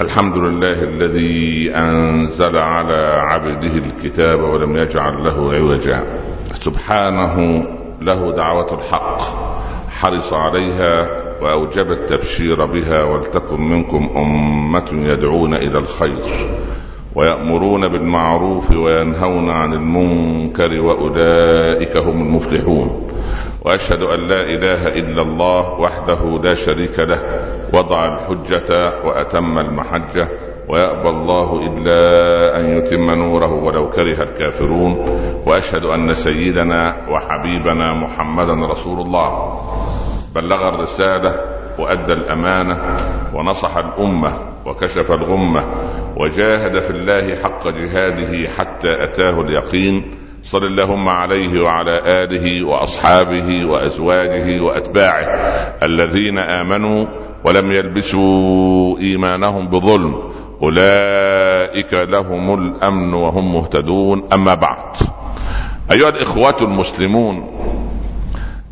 الحمد لله الذي أنزل على عبده الكتاب ولم يجعل له عوجا. سبحانه له دعوة الحق حرص عليها وأوجب التبشير بها ولتكن منكم أمة يدعون إلى الخير. ويأمرون بالمعروف وينهون عن المنكر وأولئك هم المفلحون. وأشهد أن لا إله إلا الله وحده لا شريك له وضع الحجة وأتم المحجة ويأبى الله إلا أن يتم نوره ولو كره الكافرون. وأشهد أن سيدنا وحبيبنا محمدا رسول الله. بلغ الرسالة وأدى الأمانة ونصح الأمة وكشف الغمة وجاهد في الله حق جهاده حتى أتاه اليقين. صل اللهم عليه وعلى آله وأصحابه وأزواجه وأتباعه الذين آمنوا ولم يلبسوا إيمانهم بظلم. أولئك لهم الأمن وهم مهتدون. أما بعد. أيها الإخوة المسلمون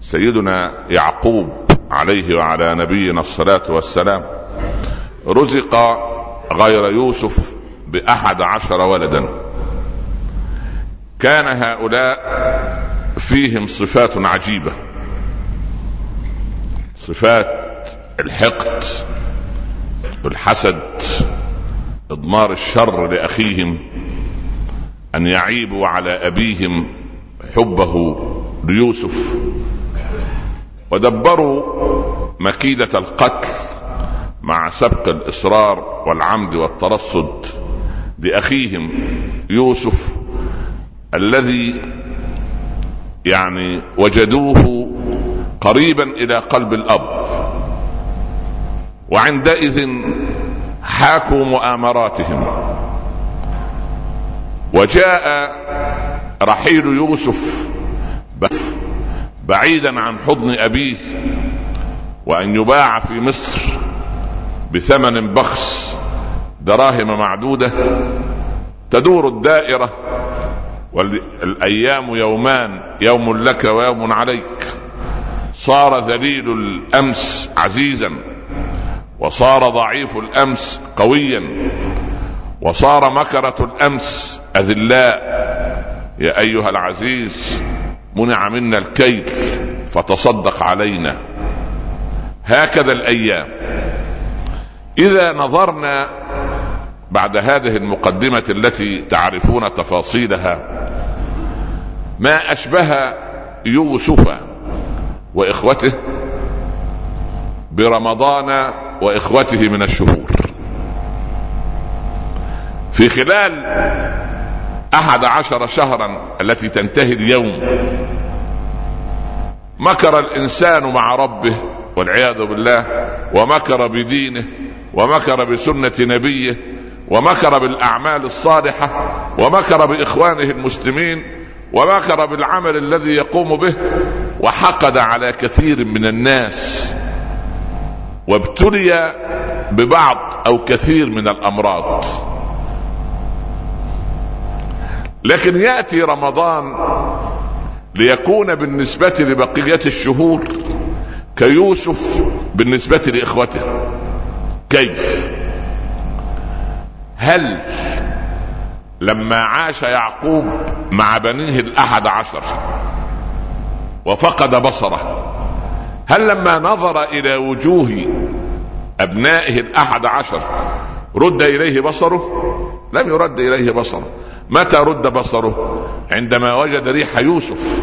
سيدنا يعقوب عليه وعلى نبينا الصلاة والسلام رزق غير يوسف بأحد عشر ولدا. كان هؤلاء فيهم صفات عجيبة. صفات الحقد والحسد إضمار الشر لأخيهم أن يعيبوا على أبيهم حبه ليوسف ودبروا مكيدة القتل. مع سبق الإصرار والعمد والترصد لاخيهم يوسف الذي يعني وجدوه قريبا إلى قلب الأب. وعندئذ حاكوا مؤامراتهم. وجاء رحيل يوسف بعيدا عن حضن أبيه وأن يباع في مصر. بثمن بخس دراهم معدودة تدور الدائرة والأيام يومان يوم لك ويوم عليك. صار ذليل الأمس عزيزا وصار ضعيف الأمس قويا وصار مكرة الأمس أذلاء. يا أيها العزيز منع منا الكيل فتصدق علينا. هكذا الأيام. إذا نظرنا بعد هذه المقدمة التي تعرفون تفاصيلها ما أشبه يوسف وإخوته برمضان وإخوته من الشهور. في خلال أحد عشر شهرا التي تنتهي اليوم مكر الإنسان مع ربه والعياذ بالله ومكر بدينه ومكر بسنة نبيه ومكر بالأعمال الصالحة ومكر بإخوانه المسلمين ومكر بالعمل الذي يقوم به وحقد على كثير من الناس. وابتلي ببعض أو كثير من الأمراض. لكن يأتي رمضان ليكون بالنسبة لبقية الشهور كيوسف بالنسبة لإخوته. كيف؟ هل لما عاش يعقوب مع بنيه الأحد عشر وفقد بصره هل لما نظر إلى وجوه أبنائه الأحد عشر رد إليه بصره؟ لم يرد إليه بصره. متى رد بصره؟ عندما وجد ريح يوسف.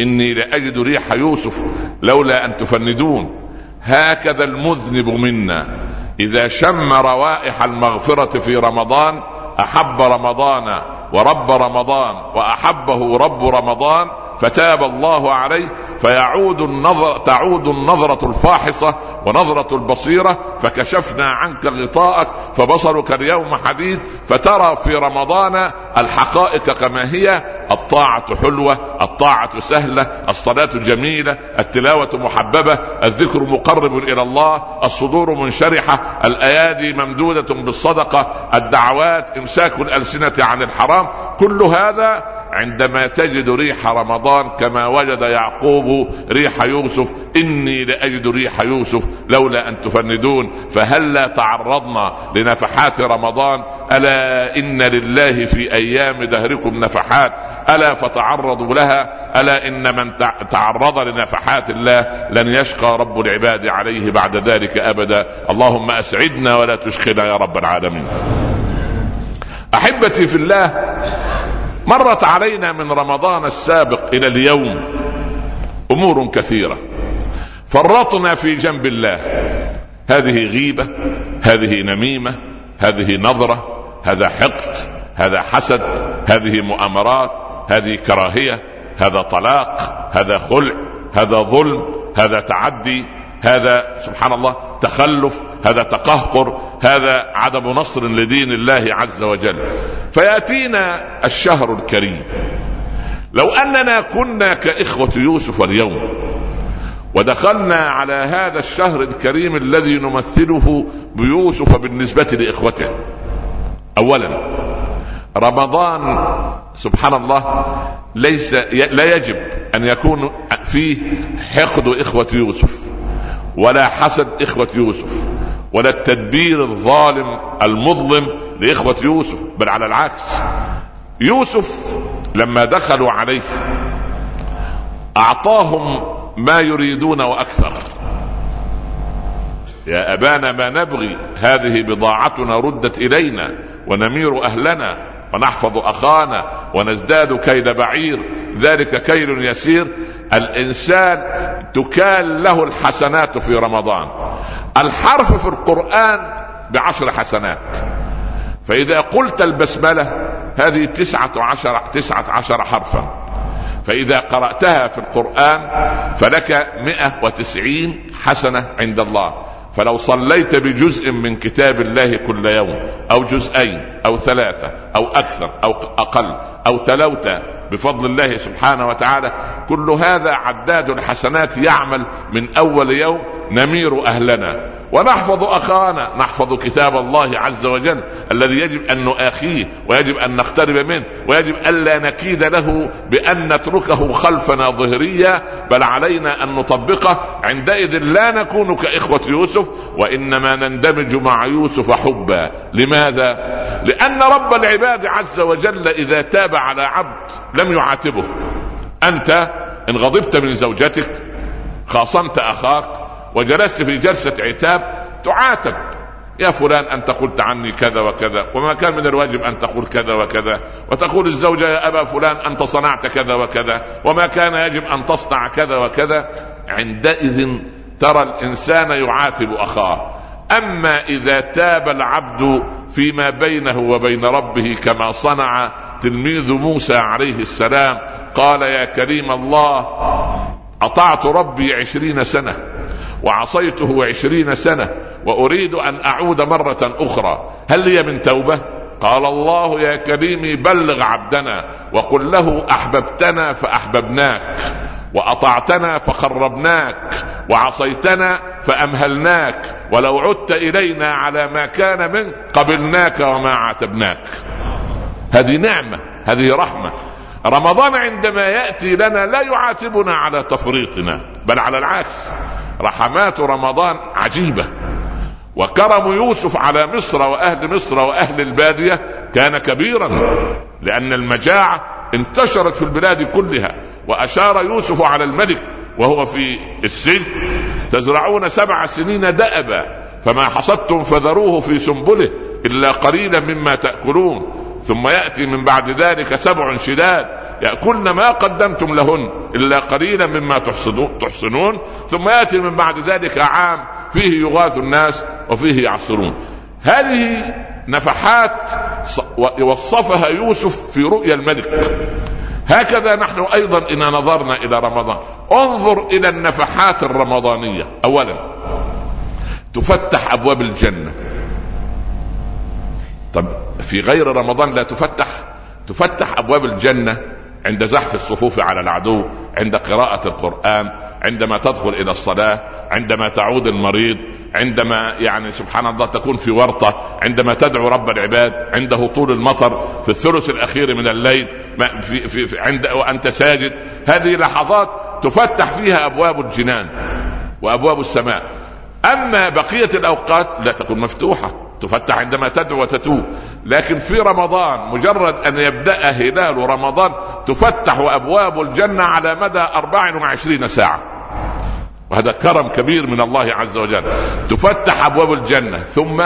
إني لأجد ريح يوسف لولا أن تفندون. هكذا المذنب منا. إذا شم روائح المغفرة في رمضان أحب رمضان ورب رمضان وأحبه رب رمضان فتاب الله عليه فيعود النظر تعود النظرة الفاحصة ونظرة البصيرة فكشفنا عنك غطاءك فبصرك اليوم حديد فترى في رمضان الحقائق كما هي الطاعة حلوة الطاعة سهلة الصلاة جميلة التلاوة محببة الذكر مقرب إلى الله الصدور منشرحة الأيادي ممدودة بالصدقة الدعوات إمساك الألسنة عن الحرام كل هذا عندما تجد ريح رمضان كما وجد يعقوب ريح يوسف إني لأجد ريح يوسف لولا أن تفندون. فهلا تعرضنا لنفحات رمضان؟ ألا إن لله في أيام دهركم نفحات؟ ألا فتعرضوا لها؟ ألا إن من تعرض لنفحات الله لن يشقى رب العباد عليه بعد ذلك أبدا. اللهم أسعدنا ولا تشقنا يا رب العالمين. أحبتي في الله مرت علينا من رمضان السابق إلى اليوم أمور كثيرة. فرطنا في جنب الله. هذه غيبة هذه نميمة هذه نظرة هذا حقد هذا حسد هذه مؤامرات هذه كراهية هذا طلاق هذا خلع هذا ظلم هذا تعدي هذا سبحان الله تخلف هذا تقهقر هذا عدم نصر لدين الله عز وجل. فيأتينا الشهر الكريم. لو أننا كنا كإخوة يوسف اليوم ودخلنا على هذا الشهر الكريم الذي نمثله بيوسف بالنسبة لإخوته. اولا رمضان سبحان الله ليس لا يجب أن يكون فيه حقد إخوة يوسف ولا حسد إخوة يوسف. ولا التدبير الظالم المظلم لإخوة يوسف بل على العكس. يوسف لما دخلوا عليه أعطاهم ما يريدون وأكثر. يا أبانا ما نبغي هذه بضاعتنا ردت إلينا ونمير أهلنا ونحفظ أخانا ونزداد كيد بعير. ذلك كيل يسير. الإنسان تكال له الحسنات في رمضان. الحرف في القرآن بعشر حسنات. فإذا قلت البسملة هذه تسعة عشر تسعة عشر حرفا. فإذا قرأتها في القرآن فلك مئة وتسعين حسنة عند الله. فلو صليت بجزء من كتاب الله كل يوم أو جزئين أو ثلاثة أو أكثر أو أقل أو تلوت بفضل الله سبحانه وتعالى كل هذا عداد الحسنات يعمل من أول يوم نمير أهلنا ونحفظ أخانا نحفظ كتاب الله عز وجل الذي يجب أن نؤاخيه ويجب أن نقترب منه ويجب الا نكيد له بأن نتركه خلفنا ظهريا بل علينا أن نطبقه. عندئذ لا نكون كإخوة يوسف وإنما نندمج مع يوسف حبا. لماذا؟ لأن رب العباد عز وجل إذا تاب على عبد لم يعاتبه. أنت إن غضبت من زوجتك خاصمت أخاك وجلست في جلسة عتاب تعاتب. يا فلان أنت قلت عني كذا وكذا وما كان من الواجب أن تقول كذا وكذا وتقول الزوجة يا أبا فلان أنت صنعت كذا وكذا وما كان يجب أن تصنع كذا وكذا. عندئذ ترى الإنسان يعاتب أخاه. أما إذا تاب العبد فيما بينه وبين ربه كما صنع تلميذ موسى عليه السلام قال يا كريم الله أطعت ربي عشرين سنة. وعصيته عشرين سنة وأريد أن أعود مرة أخرى. هل لي من توبة؟ قال الله يا كريمي بلغ عبدنا وقل له أحببتنا فأحببناك وأطعتنا فخربناك وعصيتنا فأمهلناك ولو عدت إلينا على ما كان منك قبلناك وما عاتبناك. هذه نعمة هذه رحمة. رمضان عندما يأتي لنا لا يعاتبنا على تفريطنا بل على العكس. رحمات رمضان عجيبة. وكرم يوسف على مصر وأهل مصر وأهل البادية كان كبيرا لأن المجاعة انتشرت في البلاد كلها وأشار يوسف على الملك وهو في السجن. تزرعون سبع سنين دأبا فما حصدتم فذروه في سنبله إلا قليلا مما تأكلون ثم يأتي من بعد ذلك سبع شداد. يأكلن ما قدمتم لهن إلا قليلا مما تحصنون, ثم يأتي من بعد ذلك عام فيه يغاث الناس وفيه يعصرون. هذه نفحات وصفها يوسف في رؤيا الملك. هكذا نحن أيضا ان نظرنا إلى رمضان. انظر إلى النفحات الرمضانية. اولا تفتح أبواب الجنة. طب في غير رمضان لا تفتح تفتح أبواب الجنة. عند زحف الصفوف على العدو عند قراءة القرآن عندما تدخل إلى الصلاة عندما تعود المريض عندما يعني سبحان الله تكون في ورطة عندما تدعو رب العباد عنده طول المطر في الثلث الأخير من الليل في في في عند وأنت ساجد. هذه لحظات تفتح فيها أبواب الجنان وأبواب السماء. أما بقية الأوقات لا تكون مفتوحة تفتح عندما تدعو وتتوب. لكن في رمضان مجرد أن يبدأ هلال رمضان تفتح أبواب الجنة على مدى 24 ساعة. وهذا كرم كبير من الله عز وجل. تفتح أبواب الجنة ثم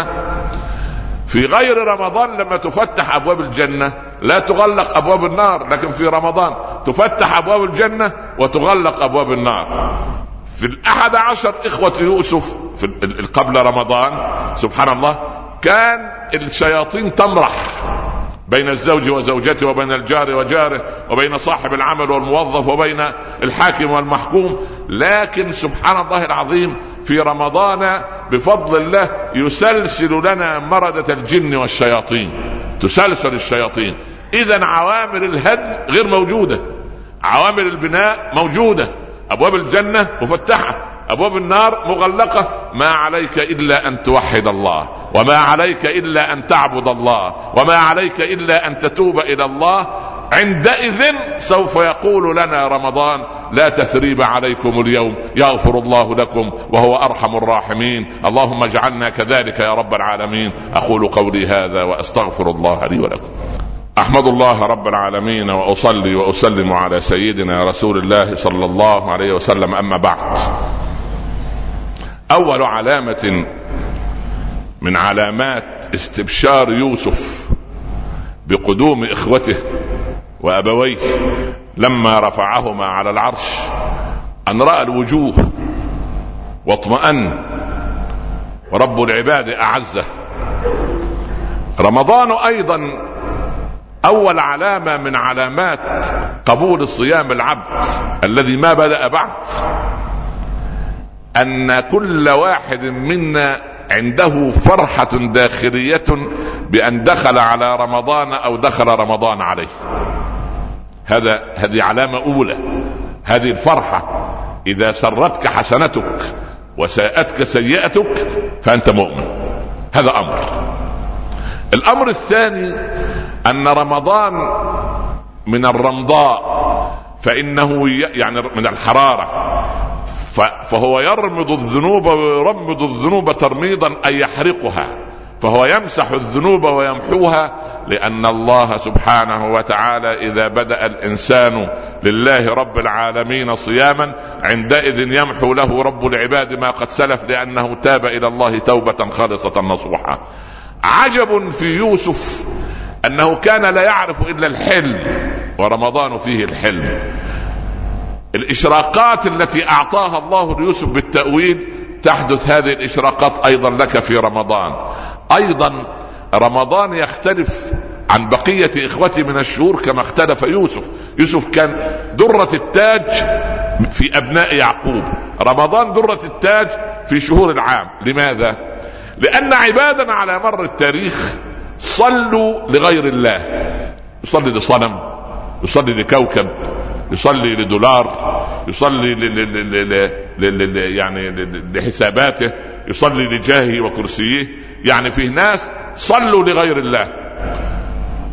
في غير رمضان لما تفتح أبواب الجنة لا تغلق أبواب النار لكن في رمضان تفتح أبواب الجنة وتغلق أبواب النار. في الأحد عشر إخوة يوسف في قبل رمضان سبحان الله كان الشياطين تمرح. بين الزوج وزوجته وبين الجار وجاره وبين صاحب العمل والموظف وبين الحاكم والمحكوم. لكن سبحان الله العظيم في رمضان بفضل الله يسلسل لنا مردة الجن والشياطين. تسلسل الشياطين. اذا عوامل الهدم غير موجودة. عوامل البناء موجودة. أبواب الجنة مفتحة. أبواب النار مغلقة. ما عليك إلا أن توحد الله. وما عليك إلا أن تعبد الله وما عليك إلا أن تتوب إلى الله. عندئذ سوف يقول لنا رمضان لا تثريب عليكم اليوم يغفر الله لكم وهو أرحم الراحمين. اللهم اجعلنا كذلك يا رب العالمين. أقول قولي هذا وأستغفر الله لي ولكم. أحمد الله رب العالمين وأصلي وأسلم على سيدنا رسول الله صلى الله عليه وسلم. أما بعد أول علامة من علامات استبشار يوسف بقدوم إخوته وأبويه لما رفعهما على العرش أن رأى الوجوه واطمأن. ورب العباد أعزه. رمضان أيضا أول علامة من علامات قبول صيام العبد الذي ما بدأ بعد أن كل واحد منا عنده فرحة داخليه بأن دخل على رمضان أو دخل رمضان عليه. هذا هذه علامة أولى. هذه الفرحة. إذا سرتك حسنتك وساءتك سيئتك فأنت مؤمن. هذا أمر. الأمر الثاني أن رمضان من الرمضاء فإنه يعني من الحرارة. فهو يرمض الذنوب ويرمض الذنوب ترميضا اي يحرقها. فهو يمسح الذنوب ويمحوها لأن الله سبحانه وتعالى إذا بدأ الإنسان لله رب العالمين صياما عندئذ يمحو له رب العباد ما قد سلف لأنه تاب إلى الله توبة خالصة نصوحا. عجب في يوسف أنه كان لا يعرف إلا الحلم ورمضان فيه الحلم. الإشراقات التي أعطاها الله ليوسف بالتأويل تحدث هذه الإشراقات أيضا لك في رمضان. أيضا رمضان يختلف عن بقية إخوته من الشهور كما اختلف يوسف. يوسف كان درة التاج في أبناء يعقوب. رمضان درة التاج في شهور العام. لماذا؟ لأن عبادا على مر التاريخ صلوا لغير الله. يصلي لصنم يصلي لكوكب يصلي لدولار يصلي ل يعني لحساباته يصلي لجاهه وكرسيه. يعني فيه ناس صلوا لغير الله.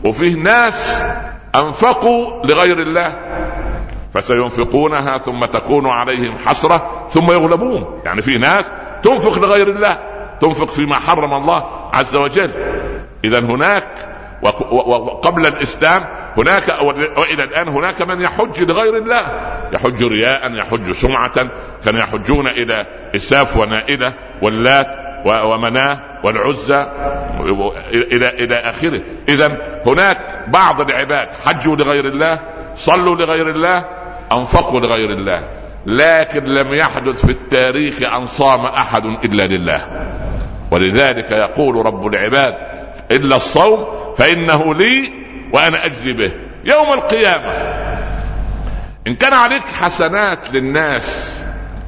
وفيه ناس أنفقوا لغير الله. فسينفقونها ثم تكون عليهم حسرة ثم يغلبون. يعني في ناس تنفق لغير الله تنفق فيما حرم الله عز وجل. اذا هناك وقبل الإسلام هناك وإلى الآن هناك من يحج لغير الله. يحج رياء يحج سمعه كانوا يحجون إلى إساف ونائلة واللات ومناة والعزى إلى إلى آخره. اذا هناك بعض العباد حجوا لغير الله صلوا لغير الله أنفقوا لغير الله لكن لم يحدث في التاريخ أن صام أحد إلا لله. ولذلك يقول رب العباد إلا الصوم فإنه لي وأنا أجزي به. يوم القيامة. إن كان عليك حسنات للناس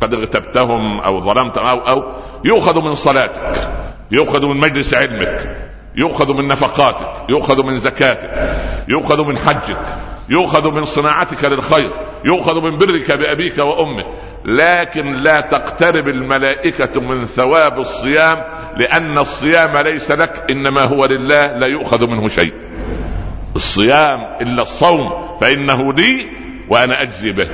قد اغتبتهم أو ظلمتهم أو أو يؤخذ من صلاتك يؤخذ من مجلس علمك يؤخذ من نفقاتك يؤخذ من زكاتك يؤخذ من حجك يؤخذ من صناعتك للخير يؤخذ من برك بأبيك وأمك. لكن لا تقترب الملائكة من ثواب الصيام لأن الصيام ليس لك إنما هو لله لا يؤخذ منه شيء. الصيام إلا الصوم فإنه لي وأنا أجزي به.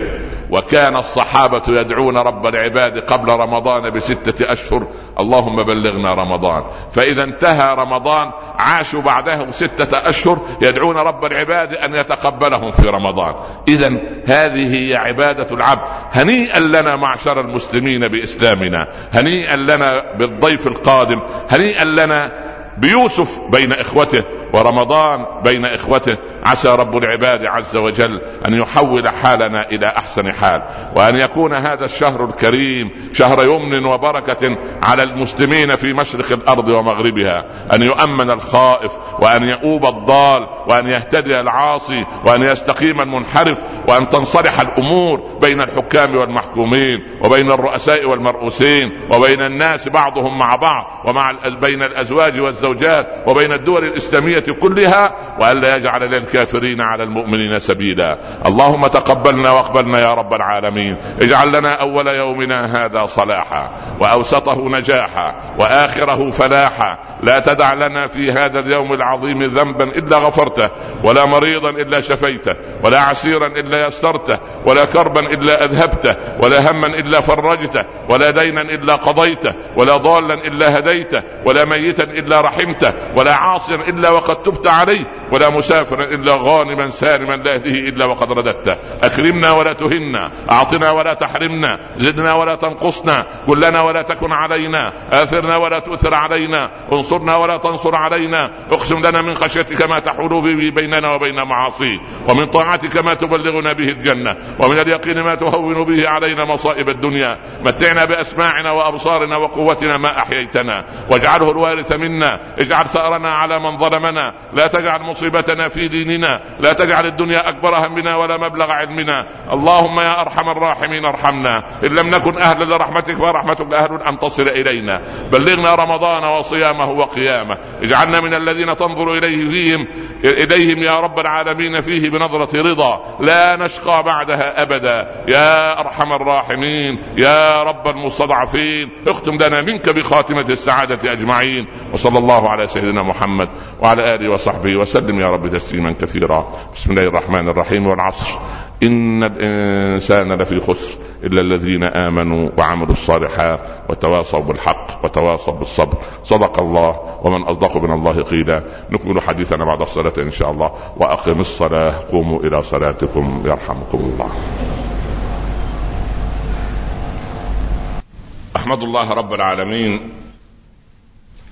وكان الصحابة يدعون رب العباد قبل رمضان بستة أشهر اللهم بلغنا رمضان. فإذا انتهى رمضان عاشوا بعده ستة أشهر يدعون رب العباد أن يتقبلهم في رمضان. إذا هذه هي عبادة العبد. هنيئا لنا معشر المسلمين بإسلامنا. هنيئا لنا بالضيف القادم. هنيئا لنا بيوسف بين إخوته. ورمضان بين إخوته. عسى رب العباد عز وجل أن يحول حالنا إلى أحسن حال وأن يكون هذا الشهر الكريم شهر يمن وبركة على المسلمين في مشرق الأرض ومغربها. أن يؤمن الخائف وأن يؤوب الضال وأن يهتدي العاصي وأن يستقيم المنحرف وأن تنصلح الأمور بين الحكام والمحكومين وبين الرؤساء والمرؤوسين وبين الناس بعضهم مع بعض ومع بين الأزواج والزوجات وبين الدول كلها والا يجعل للكافرين على المؤمنين سبيلا. اللهم تقبلنا واقبلنا يا رب العالمين. اجعل لنا أول يومنا هذا صلاحا وأوسطه نجاحا وآخره فلاحا. لا تدع لنا في هذا اليوم العظيم ذنبا إلا غفرته ولا مريضا إلا شفيته ولا عسيرا إلا يسرته ولا كربا إلا أذهبته ولا هما إلا فرجته ولا دينا إلا قضيته ولا ضالا إلا هديته ولا ميتا إلا رحمته ولا عاصيا إلا وقد تبت عليه ولا مسافرا إلا غانما سالما لا يهديه إلا وقد رددته. أكرمنا ولا تهنا أعطنا ولا تحرمنا زدنا ولا تنقصنا كلنا ولا تكن علينا آثرنا ولا تؤثر علينا انصرنا ولا تنصر علينا. اقسم لنا من خشيتك ما تحول به بيننا وبين معاصيك ومن طاعتك ما تبلغنا به الجنة ومن اليقين ما تهون به علينا مصائب الدنيا. متعنا بأسماعنا وأبصارنا وقوتنا ما أحييتنا واجعله الوارث منا اجعل ثأرنا على من ظلمنا لا تجعل مصيبتنا في ديننا لا تجعل الدنيا أكبر همنا ولا مبلغ علمنا. اللهم يا أرحم الراحمين ارحمنا. إن لم نكن أهلا لرحمتك فرحمتك أهل أن تصل إلينا. بلغنا رمضان وصيامه وقيامه. اجعلنا من الذين تنظر إليه فيهم إليهم يا رب العالمين فيه بنظرة رضا. لا نشقى بعدها أبدا. يا أرحم الراحمين يا رب المستضعفين اختم لنا منك بخاتمة السعادة أجمعين. وصلى الله على سيدنا محمد وعلى آله وصحبه وسلم. يا رب تسليما كثيرا. بسم الله الرحمن الرحيم والعصر. إن الإنسان لفي خسر إلا الذين آمنوا وعملوا الصالحات وتواصوا بالحق وتواصوا بالصبر. صدق الله ومن أصدق من الله قيلا. نكمل حديثنا بعد الصلاة إن شاء الله. وأقم الصلاة. قوموا إلى صلاتكم يرحمكم الله. أحمد الله رب العالمين.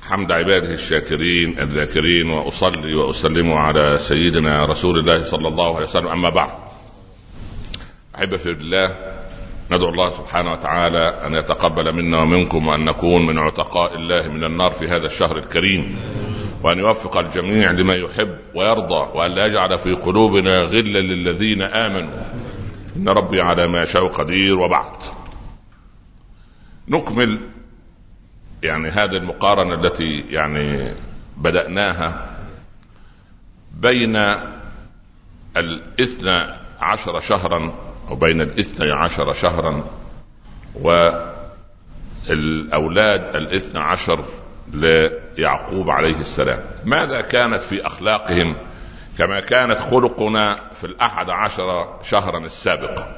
حمد عباده الشاكرين الذاكرين وأصلي وأسلم على سيدنا رسول الله صلى الله عليه وسلم. أما بعد احب في الله ندعو الله سبحانه وتعالى أن يتقبل منا ومنكم وأن نكون من عتقاء الله من النار في هذا الشهر الكريم وأن يوفق الجميع لما يحب ويرضى وأن لا يجعل في قلوبنا غلا للذين آمنوا. إن ربي على ما يشاء قدير وبعد. نكمل يعني هذه المقارنة التي يعني بدأناها بين الاثنى عشر شهرا أو بين الاثنى عشر شهرا والأولاد الاثنى عشر ليعقوب عليه السلام. ماذا كانت في أخلاقهم كما كانت خلقنا في الأحد عشر شهرا السابقه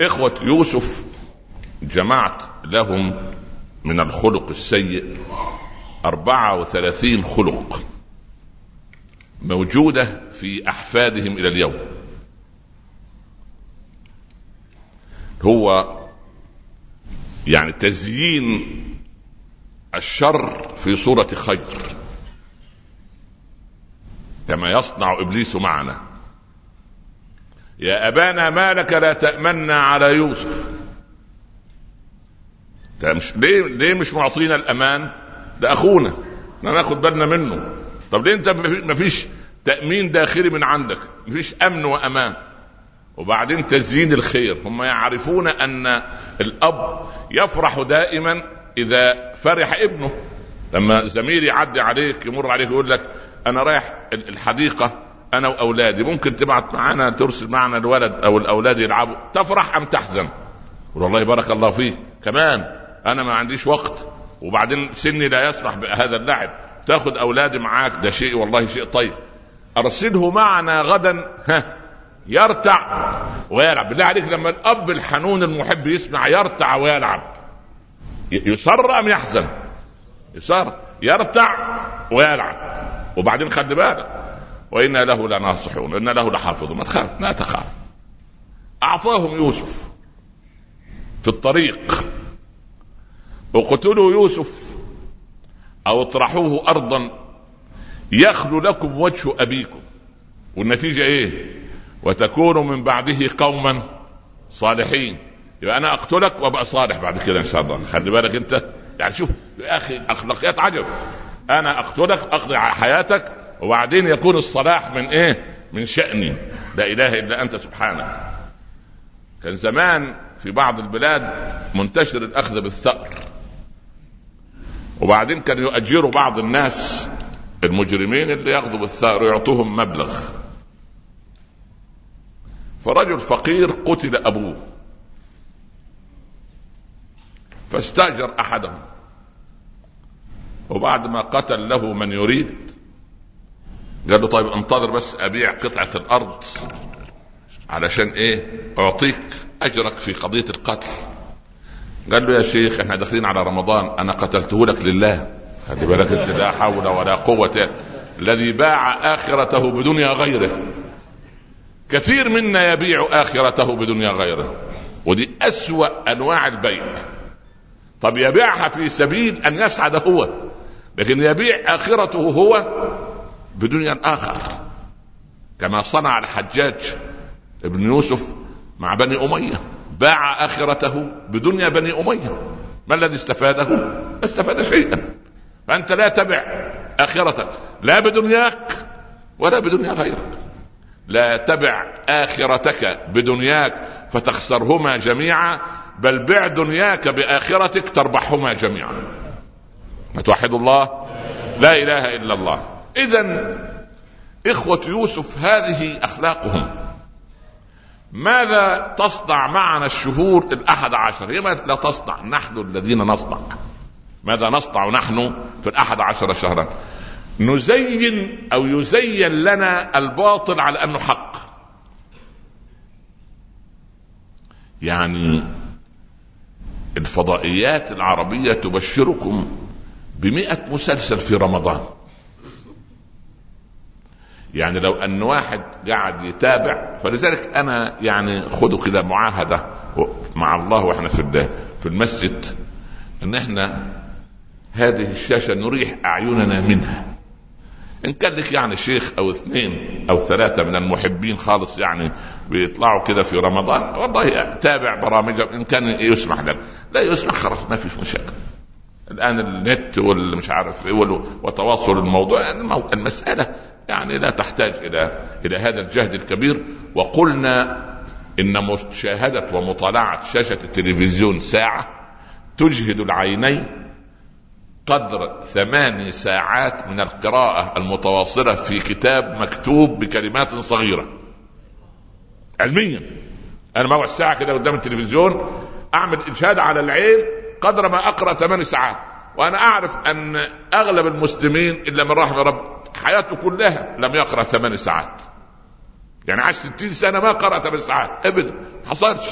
إخوة يوسف جمعت لهم من الخلق السيء أربعة وثلاثين خلق موجودة في أحفادهم إلى اليوم. هو يعني تزيين الشر في صورة خير كما يصنع إبليس معنا. يا أبانا ما لك لا تأمنا على يوسف. مش ليه ليه مش معطينا الأمان؟ ده أخونا. ناخد بالنا منه. طب ليه انت ما فيش تأمين داخلي من عندك؟ ما فيش أمن وأمان. وبعدين تزيين الخير. هم يعرفون أن الأب يفرح دائما إذا فرح ابنه. لما زميل يعدي عليك يمر عليك يقول لك أنا رايح الحديقة أنا وأولادي. ممكن تبعت معنا ترسل معنا الولد أو الأولاد يلعبوا. تفرح أم تحزن؟ والله بارك الله فيك. كمان أنا ما عنديش وقت. وبعدين سني لا يسمح بهذا اللعب تاخذ اولادي معاك ده شيء والله شيء طيب. ارسله معنا غدا ها يرتع ويلعب. بالله عليك لما الأب الحنون المحب يسمع يرتع ويلعب. يسر أم يحزن؟ يسر يرتع ويلعب. وبعدين خلي بالك وإنا له لناصحون إنا له لحافظون. ما تخاف لا تخاف. أعطاهم يوسف في الطريق. اقتلوا يوسف أو اطرحوه أرضا يخلو لكم وجه أبيكم والنتيجة إيه؟ وتكونوا من بعده قوما صالحين. يبقى أنا أقتلك وأبقى صالح بعد كده إن شاء الله. خلي بالك أنت. يعني شوف يا أخي أخلاقيات عجب. أنا أقتلك أقضي على حياتك وبعدين يكون الصلاح من إيه؟ من شأني. لا إله إلا أنت سبحانك كان زمان في بعض البلاد منتشر الأخذ بالثأر. وبعدين كانوا يؤجروا بعض الناس المجرمين اللي ياخذوا بالثأر ويعطوهم مبلغ. فرجل فقير قتل أبوه. فاستاجر أحدهم. وبعد ما قتل له من يريد قال له طيب انتظر بس أبيع قطعة الأرض علشان إيه؟ أعطيك أجرك في قضية القتل. قال له يا شيخ إحنا داخلين على رمضان أنا قتلته لك لله. خلي بالك انت لا حول ولا قوة. الذي باع آخرته بدنيا غيره. كثير منا يبيع آخرته بدنيا غيره. ودي أسوأ أنواع البيع. طب يبيعها في سبيل أن يسعد هو لكن يبيع آخرته هو بدنيا آخر. كما صنع الحجاج ابن يوسف مع بني أمية. باع آخرته بدنيا بني أمية. ما الذي استفاده؟ ما استفاد شيئا. فأنت لا تبع آخرتك. لا بدنياك ولا بدنيا غيرك. لا تبع آخرتك بدنياك فتخسرهما جميعا بل بع دنياك بآخرتك تربحهما جميعا. ما توحد الله؟ لا إله إلا الله. اذا إخوة يوسف هذه أخلاقهم. ماذا تصنع معنا الشهور الأحد عشر؟ هي لا تصنع نحن الذين نصنع. ماذا نصنع نحن في الأحد عشر شهرا؟ نزين أو يزين لنا الباطل على أنه حق. يعني الفضائيات العربية تبشركم بمئة مسلسل في رمضان. يعني لو أن واحد قاعد يتابع فلذلك أنا يعني خذوا كده معاهدة مع الله وإحنا في في المسجد إن إحنا هذه الشاشة نريح أعيننا منها. إن كان لك يعني شيخ أو اثنين أو ثلاثة من المحبين خالص يعني بيطلعوا كده في رمضان والله تابع برامجهم إن كان يسمح لك. لا يسمح خلاص ما فيش مشاكل. الآن النت والمش عارف إيه وتواصل الموضوع المسألة يعني لا تحتاج إلى إلى هذا الجهد الكبير. وقلنا إن مشاهدة ومطالعة شاشة التلفزيون ساعة تجهد العينين قدر ثماني ساعات من القراءة المتواصلة في كتاب مكتوب بكلمات صغيرة. علميا. أنا موعد ساعة كده قدام التلفزيون أعمل إجهاد على العين قدر ما أقرأ ثمان ساعات. وأنا أعرف أن أغلب المسلمين إلا من رحم رب حياته كلها لم يقرأ ثمان ساعات. يعني عاش ستين سنة ما قرأ ثمان ساعات. أبدا. حصلش.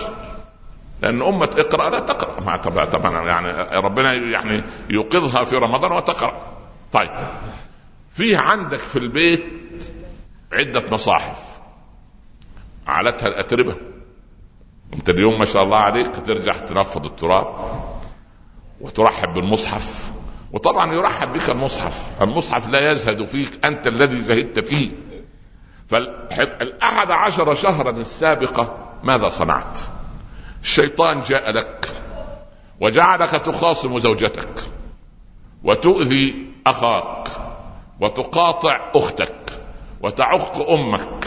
لأن أمة اقرأ لا تقرأ. ما طبعا, يعني ربنا يعني يوقظها في رمضان وتقرأ. طيب. فيه عندك في البيت عدة مصاحف. علتها الأتربة. أنت اليوم ما شاء الله عليك ترجع تنفض التراب وترحب بالمصحف. وطبعا يرحب بك المصحف. المصحف لا يزهد فيك أنت الذي زهدت فيه. فالأحد عشر شهرا السابقة ماذا صنعت؟ الشيطان جاء لك وجعلك تخاصم زوجتك وتؤذي أخاك وتقاطع أختك وتعق أمك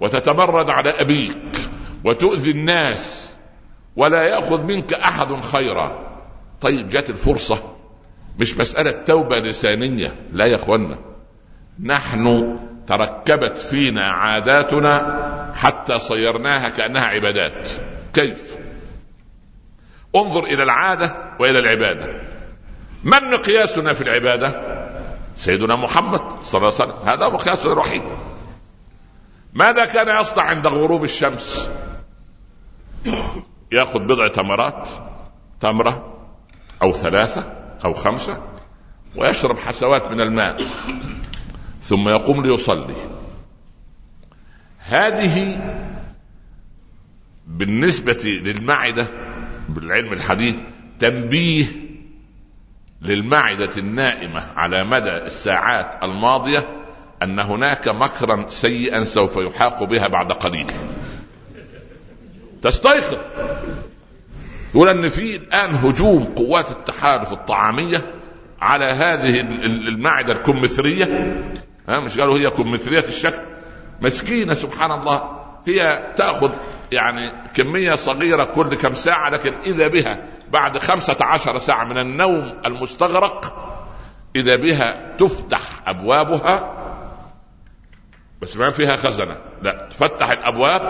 وتتمرد على أبيك وتؤذي الناس ولا يأخذ منك أحد خيرا. طيب جات الفرصة. مش مسألة توبة لسانية لا يا اخوانا نحن تركبت فينا عاداتنا حتى صيرناها كأنها عبادات. كيف؟ انظر إلى العادة وإلى العبادة. من مقياسنا في العبادة؟ سيدنا محمد صلى الله عليه وسلم. هذا هو مقياسنا الوحيد. ماذا كان يصنع عند غروب الشمس؟ يأخذ بضع تمرات تمرة أو ثلاثة أو خمسة ويشرب حسوات من الماء ثم يقوم ليصلي. هذه بالنسبة للمعدة بالعلم الحديث تنبيه للمعدة النائمة على مدى الساعات الماضية أن هناك مكرا سيئا سوف يحاق بها بعد قليل. تستيقظ. يقول إن في الآن هجوم قوات التحالف الطعامية على هذه المعدة الكمثرية. ها مش قالوا هي كمثرية الشكل؟ مسكينة سبحان الله. هي تأخذ يعني كمية صغيرة كل كم ساعة لكن إذا بها بعد خمسة عشر ساعة من النوم المستغرق إذا بها تفتح أبوابها. بس ما فيها خزنة لا تفتح الأبواب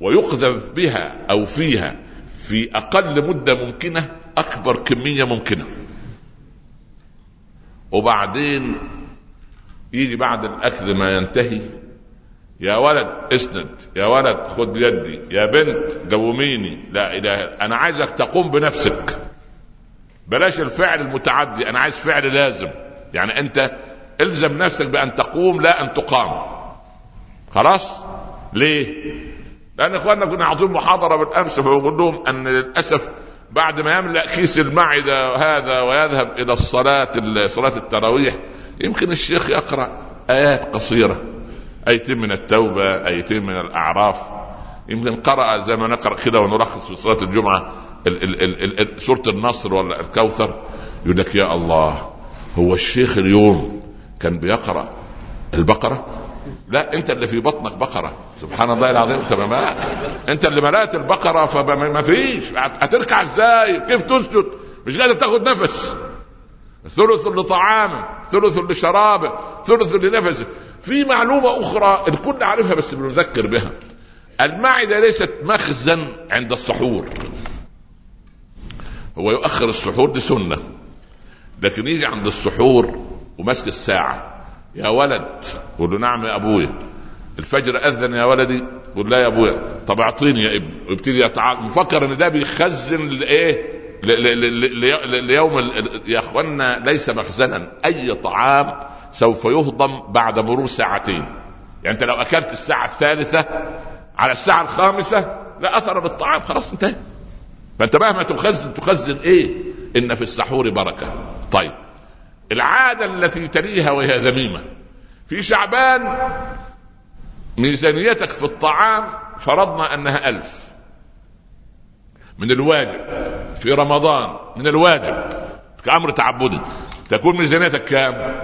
ويقذف بها أو فيها في أقل مدة ممكنة أكبر كمية ممكنة. وبعدين يجي بعد الأكل ما ينتهي يا ولد اسند يا ولد خد بيدي يا بنت قوميني لا إله أنا عايزك تقوم بنفسك. بلاش الفعل المتعدي أنا عايز فعل لازم. يعني أنت إلزم نفسك بأن تقوم لا أن تقام. خلاص؟ ليه؟ لأن إخواننا كنا عاطين محاضرة بالأمس فبقول لهم أن للأسف بعد ما يملأ كيس المعدة هذا ويذهب إلى الصلاة صلاة التراويح يمكن الشيخ يقرأ آيات قصيرة آيتين من التوبة آيتين من الأعراف. يمكن قرأ زي ما نقرأ كده ونلخص في صلاة الجمعة ال ال ال ال سورة النصر ولا الكوثر. يقول لك يا الله هو الشيخ اليوم كان بيقرأ البقرة؟ لا انت اللي في بطنك بقرة. سبحان الله العظيم. انت ما انت اللي ملأت البقرة فما فيش. هتركع إزاي؟ كيف تسجد؟ مش قادر تاخد نفس. ثلث لطعامه ثلث لشرابه ثلث لنفسه في معلومة أخرى الكل عارفها بس بنذكر بها. المعدة ليست مخزن عند السحور. هو يؤخر السحور دي سنة لكن يجي عند السحور وماسك الساعة. يا ولد قول له نعم يا أبويا الفجر أذن يا ولدي قول لا يا أبويا طب أعطيني يا ابني. ويبتدي يتعاقب مفكر إن ده بيخزن لإيه؟ ليوم يا أخوانا ليس مخزنا. أي طعام سوف يهضم بعد مرور ساعتين. يعني أنت لو أكلت الساعة الثالثة على الساعة الخامسة لا أثر بالطعام خلاص انتهى. فأنت مهما تخزن تخزن إيه؟ إن في السحور بركة. طيب. العادة التي تليها وهي ذميمة. في شعبان ميزانيتك في الطعام فرضنا أنها ألف. من الواجب في رمضان من الواجب. كأمر تعبدي. تكون ميزانيتك كام؟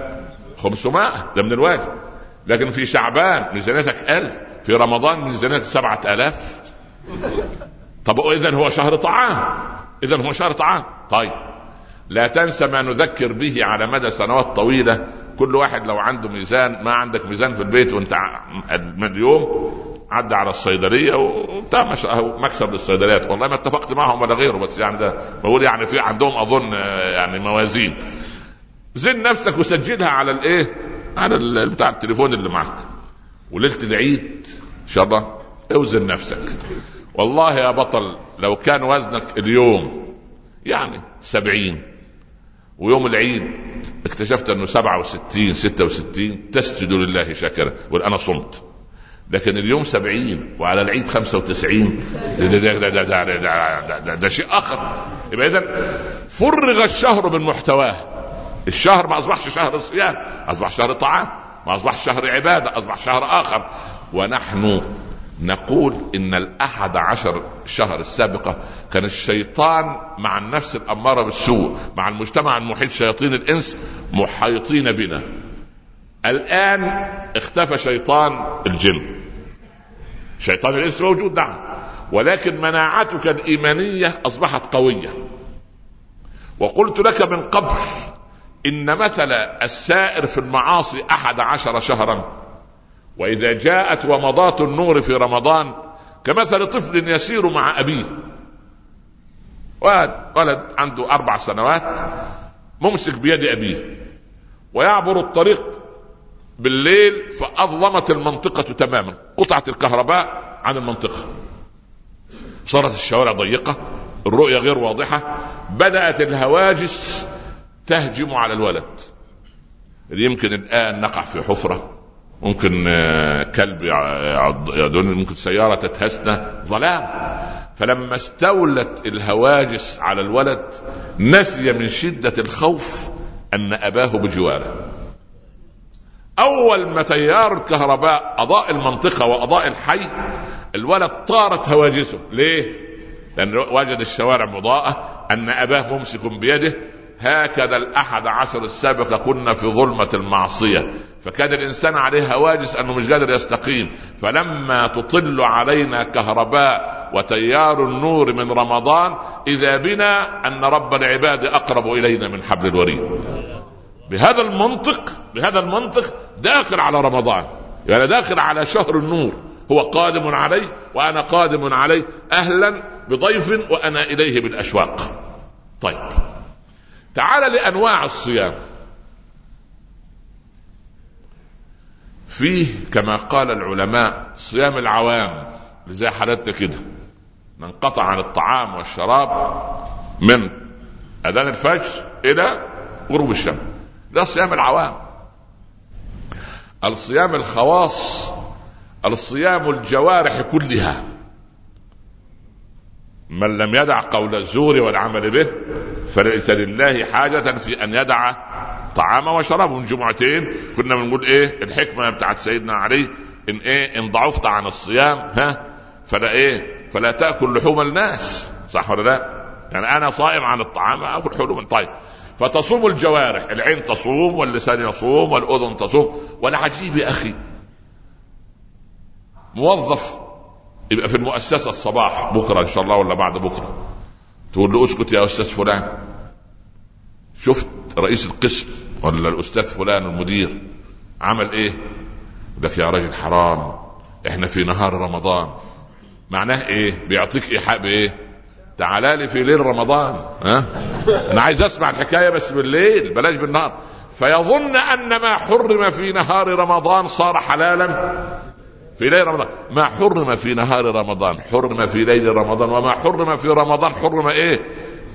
500 ده من الواجب. لكن في شعبان ميزانيتك 1000 في رمضان ميزانيتك 7000 طب اذا هو شهر طعام. اذا هو شهر طعام. طيب. لا تنسى ما نذكر به على مدى سنوات طويلة. كل واحد لو عنده ميزان ما عندك ميزان في البيت وانت من اليوم عدى على الصيدلية وبتاع مكسب للصيدليات. والله ما اتفقت معهم ولا غيره بس يعني ده بقول يعني في عندهم أظن يعني موازين. زن نفسك وسجلها على الإيه؟ على بتاع التليفون اللي معك وليلة العيد إن شاء الله أوزن نفسك. والله يا بطل لو كان وزنك اليوم يعني سبعين ويوم العيد اكتشفت أنه سبعة وستين ستة وستين تسجد لله شاكرا أنا صمت. لكن اليوم سبعين وعلى العيد خمسة وتسعين ده, ده, ده, ده, ده, ده, ده, شيء آخر. يبقى إذا فرغ الشهر من محتواه. الشهر ما أصبحش شهر صيام أصبح شهر طعام ما أصبح شهر عبادة أصبح شهر آخر. ونحن نقول إن الأحد عشر شهر السابقة كان الشيطان مع النفس الأمارة بالسوء مع المجتمع المحيط شياطين الإنس محيطين بنا. الآن اختفى شيطان الجن. شيطان الإنس موجود نعم ولكن مناعتك الإيمانية أصبحت قوية. وقلت لك من قبل إن مثل السائر في المعاصي أحد عشر شهرا. وإذا جاءت ومضات النور في رمضان كمثل طفل يسير مع أبيه ولد عنده أربع سنوات ممسك بيد أبيه ويعبر الطريق بالليل فأظلمت المنطقة تماما قطعت الكهرباء عن المنطقة. صارت الشوارع ضيقة الرؤية غير واضحة بدأت الهواجس تهجم على الولد. يمكن الآن نقع في حفرة ممكن آه، كلب يدل ممكن سيارة تتهسنا ظلام. فلما استولت الهواجس على الولد نسي من شدة الخوف أن أباه بجواره. أول ما تيار الكهرباء أضاء المنطقة وأضاء الحي الولد طارت هواجسه. ليه؟ لأن وجد الشوارع مضاءة أن أباه ممسك بيده. هكذا الأحد عشر السابق كنا في ظلمة المعصية. فكان الإنسان عليه هواجس أنه مش قادر يستقيم. فلما تطل علينا كهرباء وتيار النور من رمضان إذا بنا أن رب العباد أقرب إلينا من حبل الوريد. بهذا المنطق بهذا المنطق داخل على رمضان. يعني داخل على شهر النور. هو قادم عليه وأنا قادم عليه أهلا بضيف وأنا إليه بالأشواق. طيب. تعال لأنواع الصيام. فيه كما قال العلماء صيام العوام زي حالتنا كده. ننقطع عن الطعام والشراب من أذان الفجر إلى غروب الشمس. ده صيام العوام. الصيام الخواص الصيام الجوارح كلها. من لم يدع قول الزور والعمل به فليس لله حاجة في أن يدع طعام وشراب. من جمعتين كنا بنقول إيه؟ الحكمة بتاعت سيدنا علي إن إيه؟ إن ضعفت عن الصيام ها؟ فلا إيه؟ فلا تأكل لحوم الناس. صح ولا لا؟ يعني أنا صائم عن الطعام آكل حلوم طيب. فتصوم الجوارح. العين تصوم واللسان يصوم والأذن تصوم. والعجيب يا أخي. موظف. يبقى في المؤسسة الصباح بكرة إن شاء الله ولا بعد بكرة. تقول له أسكت يا أستاذ فلان. شفت؟ رئيس القسم ولا الأستاذ فلان المدير عمل إيه؟ لك يا راجل حرام إحنا في نهار رمضان. معناه إيه؟ بيعطيك إيحاء بإيه؟ تعالى لي في ليل رمضان ها؟ أنا عايز أسمع الحكاية بس بالليل بلاش بالنهار. فيظن أن ما حرم في نهار رمضان صار حلالا في ليل رمضان. ما حرم في نهار رمضان حرم في ليل رمضان. وما حرم في رمضان حرم إيه؟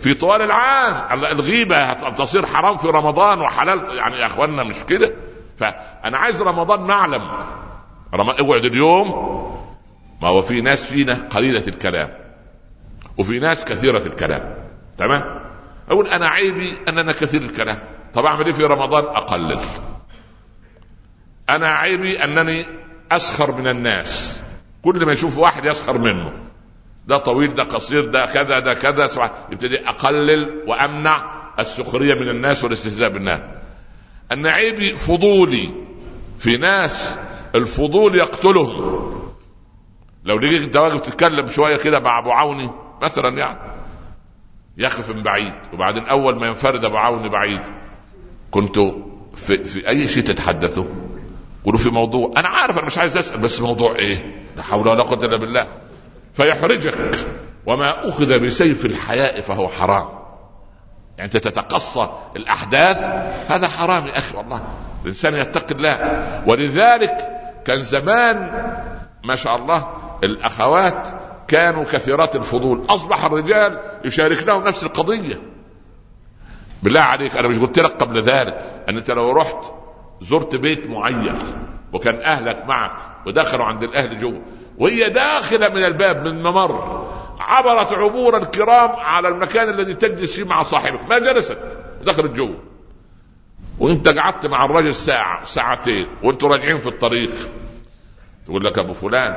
في طوال العام. الغيبة تصير حرام في رمضان وحلال. يعني يا أخوانا مش كده؟ فأنا عايز رمضان نعلم. اقعد اليوم. ما هو في ناس فينا قليلة الكلام. وفي ناس كثيرة الكلام. تمام؟ أقول أنا عيبي أننا كثير الكلام. طب أعمل إيه في رمضان؟ أقلل. أنا عيبي أنني أسخر من الناس. كل ما يشوف واحد يسخر منه. ده طويل ده قصير ده كذا ده كذا يبتدي أقلل وأمنع السخرية من الناس والاستهزاء بالناس. أن عيبي فضولي في ناس الفضول يقتلهم. لو لقيت انت واقف تتكلم شوية كده مع أبو عوني مثلا يعني يخف من بعيد. وبعدين أول ما ينفرد أبو عوني بعيد. كنتوا في, في أي شيء تتحدثوا؟ قولوا في موضوع. أنا عارف أنا مش عايز أسأل بس موضوع إيه؟ لا حول ولا قوة إلا بالله. فيحرجك. وما أخذ بسيف الحياء فهو حرام. يعني أنت تتقصى الأحداث هذا حرام يا أخي والله. الإنسان يتقي الله. ولذلك كان زمان ما شاء الله الأخوات كانوا كثيرات الفضول. أصبح الرجال يشاركنهم نفس القضية. بالله عليك أنا مش قلت لك قبل ذلك أن أنت لو رحت زرت بيت معين وكان أهلك معك ودخلوا عند الأهل جوه وهي داخلة من الباب من ممر. عبرت عبور الكرام على المكان الذي تجلس فيه مع صاحبك. ما جلست؟ دخلت جوه. وانت قعدت مع الرجل ساعه ساعتين وانتوا راجعين في الطريق. تقول لك أبو فلان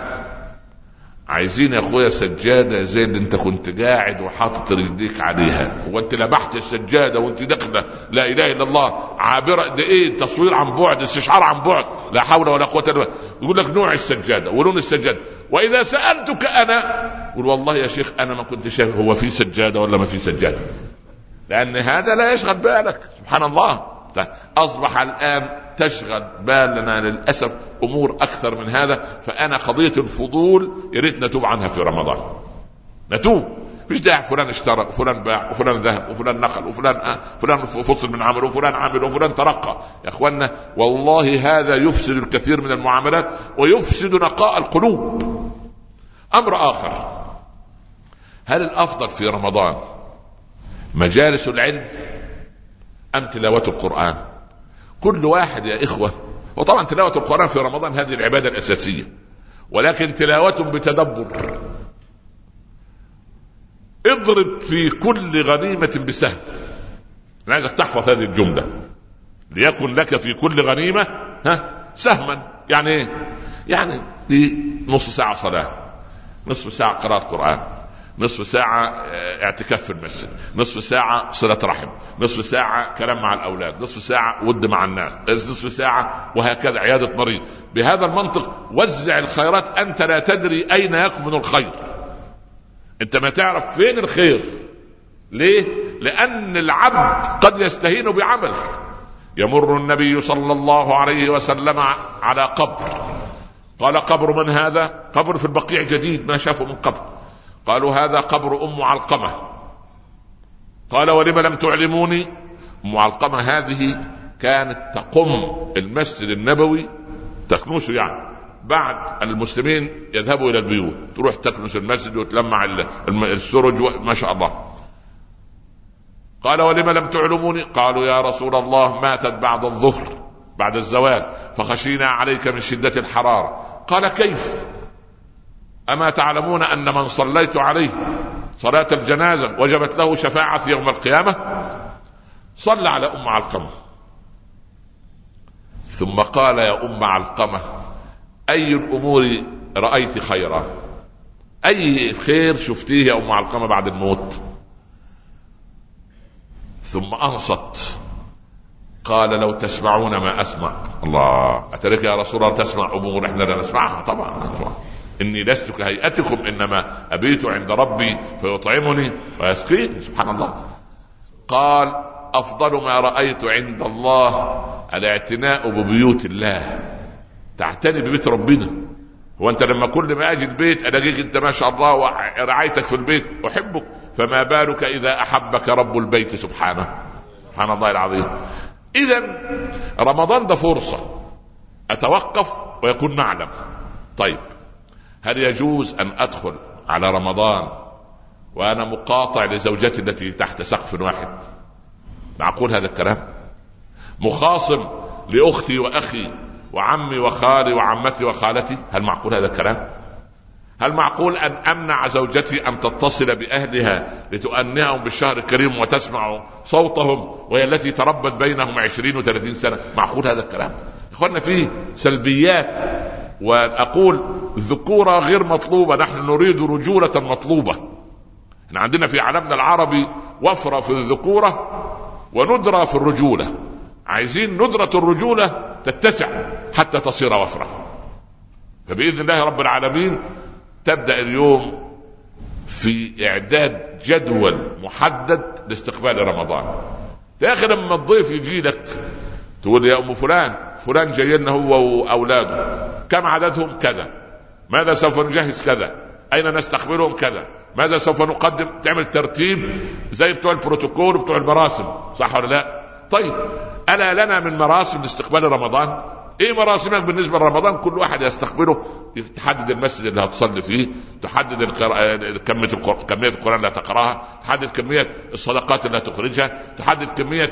عايزين يا اخويا سجادة زي اللي انت كنت قاعد وحاطط رجليك عليها. وانت لبحت السجادة وانت داخله لا إله إلا الله. عابرة. ده إيه؟ تصوير عن بعد استشعار عن بعد. لا حول ولا قوة إلا بالله. يقول لك نوع السجادة. ولون السجادة. وإذا سألتك أنا قل والله يا شيخ أنا ما كنت شايف هو في سجادة ولا ما في سجادة. لأن هذا لا يشغل بالك. سبحان الله. أصبح الآن تشغل بالنا للأسف أمور أكثر من هذا فأنا قضية الفضول يا ريت نتوب عنها في رمضان. نتوب. مش داعي فلان اشترى وفلان باع وفلان ذهب وفلان نقل وفلان آه فلان فصل من عمله وفلان عمل وفلان ترقى. يا اخوانا والله هذا يفسد الكثير من المعاملات ويفسد نقاء القلوب. أمر آخر. هل الأفضل في رمضان مجالس العلم أم تلاوة القرآن؟ كل واحد يا إخوة وطبعا تلاوة القرآن في رمضان هذه العبادة الأساسية ولكن تلاوة بتدبر. اضرب في كل غنيمة بسهم. أنا عايزك تحفظ هذه الجملة. ليكن لك في كل غنيمة ها سهما. يعني إيه؟ يعني دي نص ساعة صلاة نصف ساعة قراءة قرآن. نصف ساعة آه، اعتكاف في المسجد. نصف ساعة صلة رحم. نصف ساعة كلام مع الأولاد. نصف ساعة ود مع الناس. نصف ساعة وهكذا عيادة مريض. بهذا المنطق وزع الخيرات. أنت لا تدري أين يكمن الخير. أنت ما تعرف فين الخير. ليه؟ لأن العبد قد يستهين بعمل. يمر النبي صلى الله عليه وسلم على قبر. قال قبر من هذا؟ قبر في البقيع جديد ما شافه من قبل. قالوا هذا قبر أم علقمه قال ولم لم تعلموني؟ ام علقمه هذه كانت تقم المسجد النبوي تكنسه يعني بعد المسلمين يذهبوا إلى البيوت تروح تكنس المسجد وتلمع السرج ما شاء الله. قال ولم لم تعلموني؟ قالوا يا رسول الله ماتت بعد الظهر بعد الزوال فخشينا عليك من شدة الحرارة. قال كيف؟ أما تعلمون أن من صليت عليه صلاة الجنازة وجبت له شفاعة يوم القيامة صلى على أم علقمة. ثم قال يا أم علقمة أي الأمور رأيت خيرا؟ أي خير شفتيه يا أم علقمة بعد الموت؟ ثم أنصت قال لو تسمعون ما أسمع. الله أترك يا رسول الله تسمع أمور إحنا لا نسمعها طبعا. إني لست كهيئتكم إنما أبيت عند ربي فيطعمني. ويسقيني سبحان الله. قال أفضل ما رأيت عند الله الاعتناء ببيوت الله. تعتني ببيت ربنا. هو انت لما كل ما أجي البيت ألاقيك أنت ما شاء الله ورعايتك في البيت. أحبك. فما بالك إذا أحبك رب البيت سبحانه. سبحان الله العظيم. اذا رمضان ده فرصة. أتوقف ويكون معلم. طيب. هل يجوز أن أدخل على رمضان وأنا مقاطع لزوجتي التي تحت سقف واحد؟ معقول هذا الكلام؟ مخاصم لأختي وأخي وعمي وخالي وعمتي وخالتي؟ هل معقول هذا الكلام؟ هل معقول أن أمنع زوجتي أن تتصل بأهلها لتؤنئهم بالشهر الكريم وتسمع صوتهم وهي التي تربت بينهم عشرين وثلاثين سنة؟ معقول هذا الكلام؟ اخوانا فيه سلبيات وأقول ذكوره غير مطلوبة نحن نريد رجولة مطلوبة. إحنا عندنا في عالمنا العربي وفرة في الذكورة وندرة في الرجولة. عايزين ندرة الرجولة تتسع حتى تصير وفرة. فبإذن الله رب العالمين تبدأ اليوم في إعداد جدول محدد لاستقبال رمضان. يا أخي لما الضيف يجي لك تقول يا أم فلان فلان جاي لنا هو وأولاده. كم عددهم؟ كذا. ماذا سوف نجهز؟ كذا. أين نستقبلهم كذا. ماذا سوف نقدم؟ تعمل ترتيب زي بتوع البروتوكول وبتوع المراسم. صح ولا لا؟ طيب. ألا لنا من مراسم لاستقبال رمضان؟ إيه مراسمك بالنسبة لرمضان؟ كل واحد يستقبله تحدد المسجد اللي هتصلي فيه تحدد القراءة كمية كمية القرآن اللي هتقرأها تحدد كمية الصدقات اللي هتخرجها تحدد كمية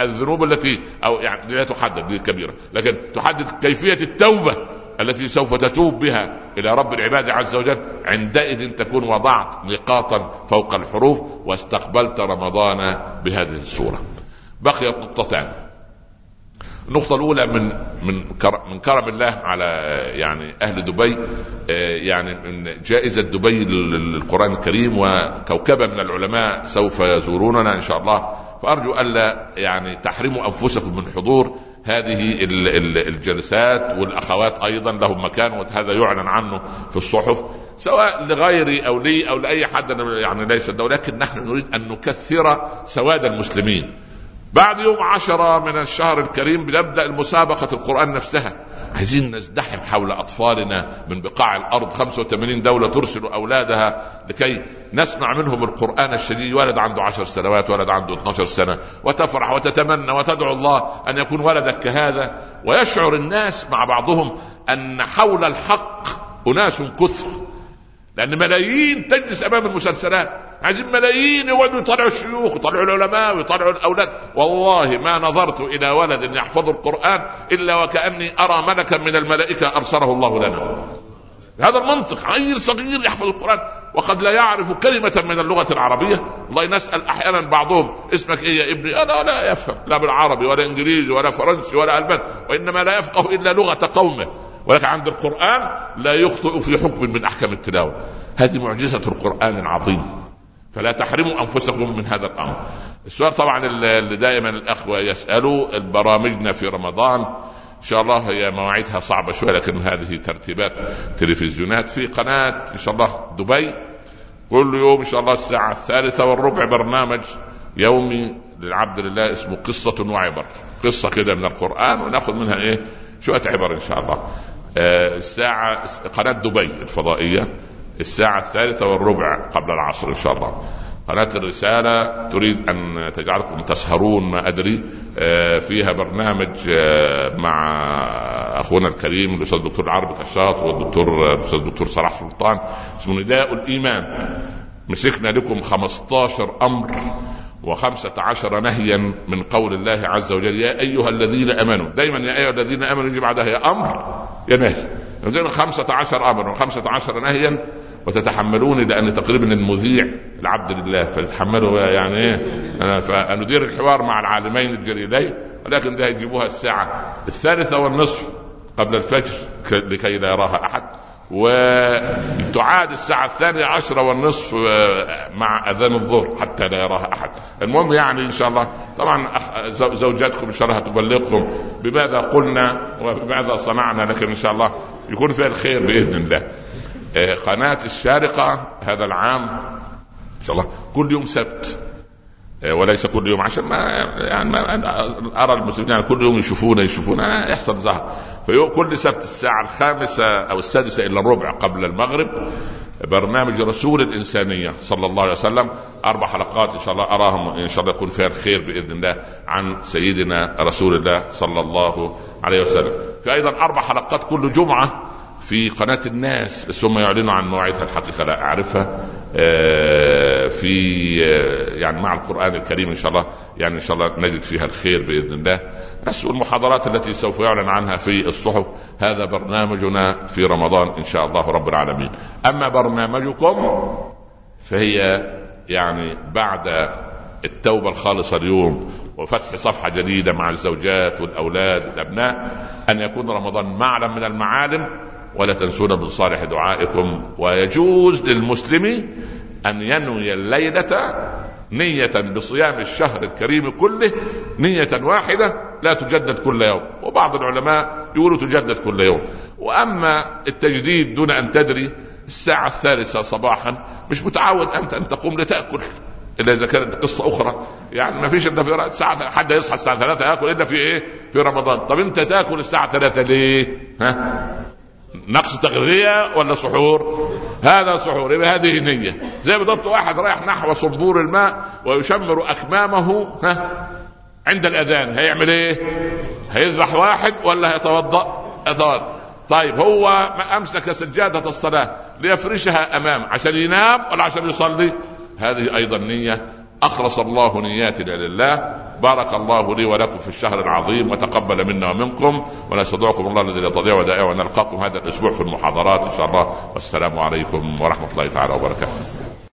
الذنوب التي أو يعني لا تحدد دي كبيرة. لكن تحدد كيفية التوبة التي سوف تتوب بها إلى رب العباد عز وجل عندئذ تكون وضعت نقاطا فوق الحروف واستقبلت رمضان بهذه الصورة. بقيت نقطتان النقطة الأولى من من من كرم الله على يعني أهل دبي آه، يعني من جائزة دبي للقرآن الكريم وكوكبة من العلماء سوف يزوروننا إن شاء الله. فأرجو ألا يعني تحرموا أنفسكم من حضور هذه الجلسات والأخوات أيضا لهم مكان وهذا يعلن عنه في الصحف سواء لغيري أو لي أو لأي حد يعني ليس ولكن نحن نريد أن نكثر سواد المسلمين. بعد يوم عشرة من الشهر الكريم بنبدأ المسابقة القرآن نفسها. عايزين نزدحم حول أطفالنا من بقاع الأرض. 85 دولة ترسل أولادها لكي نسمع منهم القرآن الشديد. ولد عنده عشر سنوات ولد عنده 12 سنة. وتفرح وتتمنى وتدعو الله أن يكون ولدك كهذا. ويشعر الناس مع بعضهم أن حول الحق أناس كثر. لأن ملايين تجلس أمام المسلسلات. عايزين ملايين يقعدوا يطلعوا الشيوخ ويطلعوا العلماء ويطلعوا الأولاد. والله ما نظرت إلى ولد يحفظ القرآن إلا وكأني أرى ملكا من الملائكة أرسله الله لنا. هذا المنطق عيل صغير يحفظ القرآن وقد لا يعرف كلمة من اللغة العربية. الله نسأل أحيانا بعضهم اسمك إيه يا ابني؟ أنا لا يفهم لا بالعربي ولا إنجليزي ولا فرنسي ولا ألماني وإنما لا يفقه إلا لغة قومه. ولكن عند القرآن لا يخطئ في حكم من أحكام التلاوة. هذه معجزة القرآن العظيم. فلا تحرموا أنفسكم من هذا الأمر. السؤال طبعا اللي دائما الأخوة يسألوا برامجنا في رمضان. إن شاء الله هي مواعيدها صعبة شوية لكن هذه ترتيبات تلفزيونات في قناة إن شاء الله دبي. كل يوم إن شاء الله الساعة الثالثة والربع برنامج يومي للعبد لله اسمه قصة وعبر. قصة كده من القرآن ونأخذ منها إيه؟ شوية عبر إن شاء الله. آه الساعة قناة دبي الفضائية. الساعة الثالثة والربع قبل العصر إن شاء الله. قناة الرسالة تريد أن تجعلكم تسهرون ما أدري. آه، فيها برنامج آه، مع أخونا الكريم الأستاذ الدكتور العربي كشاط والدكتور الأستاذ الدكتور صلاح سلطان اسمه نداء الإيمان. مسكنا لكم 15 أمر وخمسة عشر نهيا من قول الله عز وجل يا أيها الذين آمنوا دايما يا أيها الذين آمنوا يجي بعدها يا أمر يا نهي. خمسة عشر أمر وخمسة عشر نهيا وتتحملوني لأن تقريبا المذيع العبد لله. فتتحملوا يعني إيه؟ فندير الحوار مع العالمين الجليلين ولكن ده يجيبوها الساعة الثالثة والنصف قبل الفجر لكي لا يراها أحد. وتعاد الساعة الثانية عشرة والنصف آه، مع أذان الظهر حتى لا يراها أحد. المهم يعني إن شاء الله طبعا زوجاتكم إن شاء الله تبلغكم بماذا قلنا وبماذا صنعنا لكن إن شاء الله يكون فيها الخير بإذن الله. آه، قناة الشارقة هذا العام إن شاء الله كل يوم سبت. آه، وليس كل يوم عشان ما يعني ما أرى المسلمين يعني كل يوم يشوفونا يشوفونا يحصل ظهر فكل سبت الساعة الخامسة أو السادسة الا الربع قبل المغرب برنامج رسول الإنسانية صلى الله عليه وسلم. أربع حلقات إن شاء الله أراهم إن شاء الله يكون فيها الخير بإذن الله عن سيدنا رسول الله صلى الله عليه وسلم. في أيضا أربع حلقات كل جمعة في قناة الناس بس هم يعلنوا عن مواعيدها الحقيقة لا أعرفها. آه، في آه، يعني مع القرآن الكريم إن شاء الله يعني إن شاء الله نجد فيها الخير بإذن الله. بس والمحاضرات التي سوف يعلن عنها في الصحف هذا برنامجنا في رمضان إن شاء الله رب العالمين. أما برنامجكم فهي يعني بعد التوبة الخالصة اليوم وفتح صفحة جديدة مع الزوجات والأولاد والأبناء أن يكون رمضان معلم من المعالم. ولا تنسون من صالح دعائكم ويجوز للمسلم أن ينوي الليلة نية بصيام الشهر الكريم كله نية واحدة لا تجدد كل يوم وبعض العلماء يقولوا تجدد كل يوم وأما التجديد دون أن تدري الساعة الثالثة صباحا مش متعود أنت أن تقوم لتأكل إلا إذا كانت قصة أخرى يعني ما فيش إلا في ساعه حد يصحى الساعة 3 يأكل إلا في إيه؟ في رمضان طب أنت تأكل الساعة 3 ليه؟ ها؟ نقص تغذية ولا سحور؟ هذا سحور يبقى هذه نية. زي بالضبط واحد رايح نحو صبور الماء ويشمر أكمامه ها عند الأذان هيعمل إيه؟ هيذبح واحد ولا هيتوضأ؟ يتوضأ. طيب هو ما أمسك سجادة الصلاة ليفرشها أمام عشان ينام ولا عشان يصلي؟ هذه أيضا نية. أخلص الله نياتنا لله بارك الله لي ولكم في الشهر العظيم وتقبل منا ومنكم ونستودعكم الله الذي لا تضيع ودائعه ونلقاكم هذا الأسبوع في المحاضرات إن شاء الله. والسلام عليكم ورحمة الله تعالى وبركاته.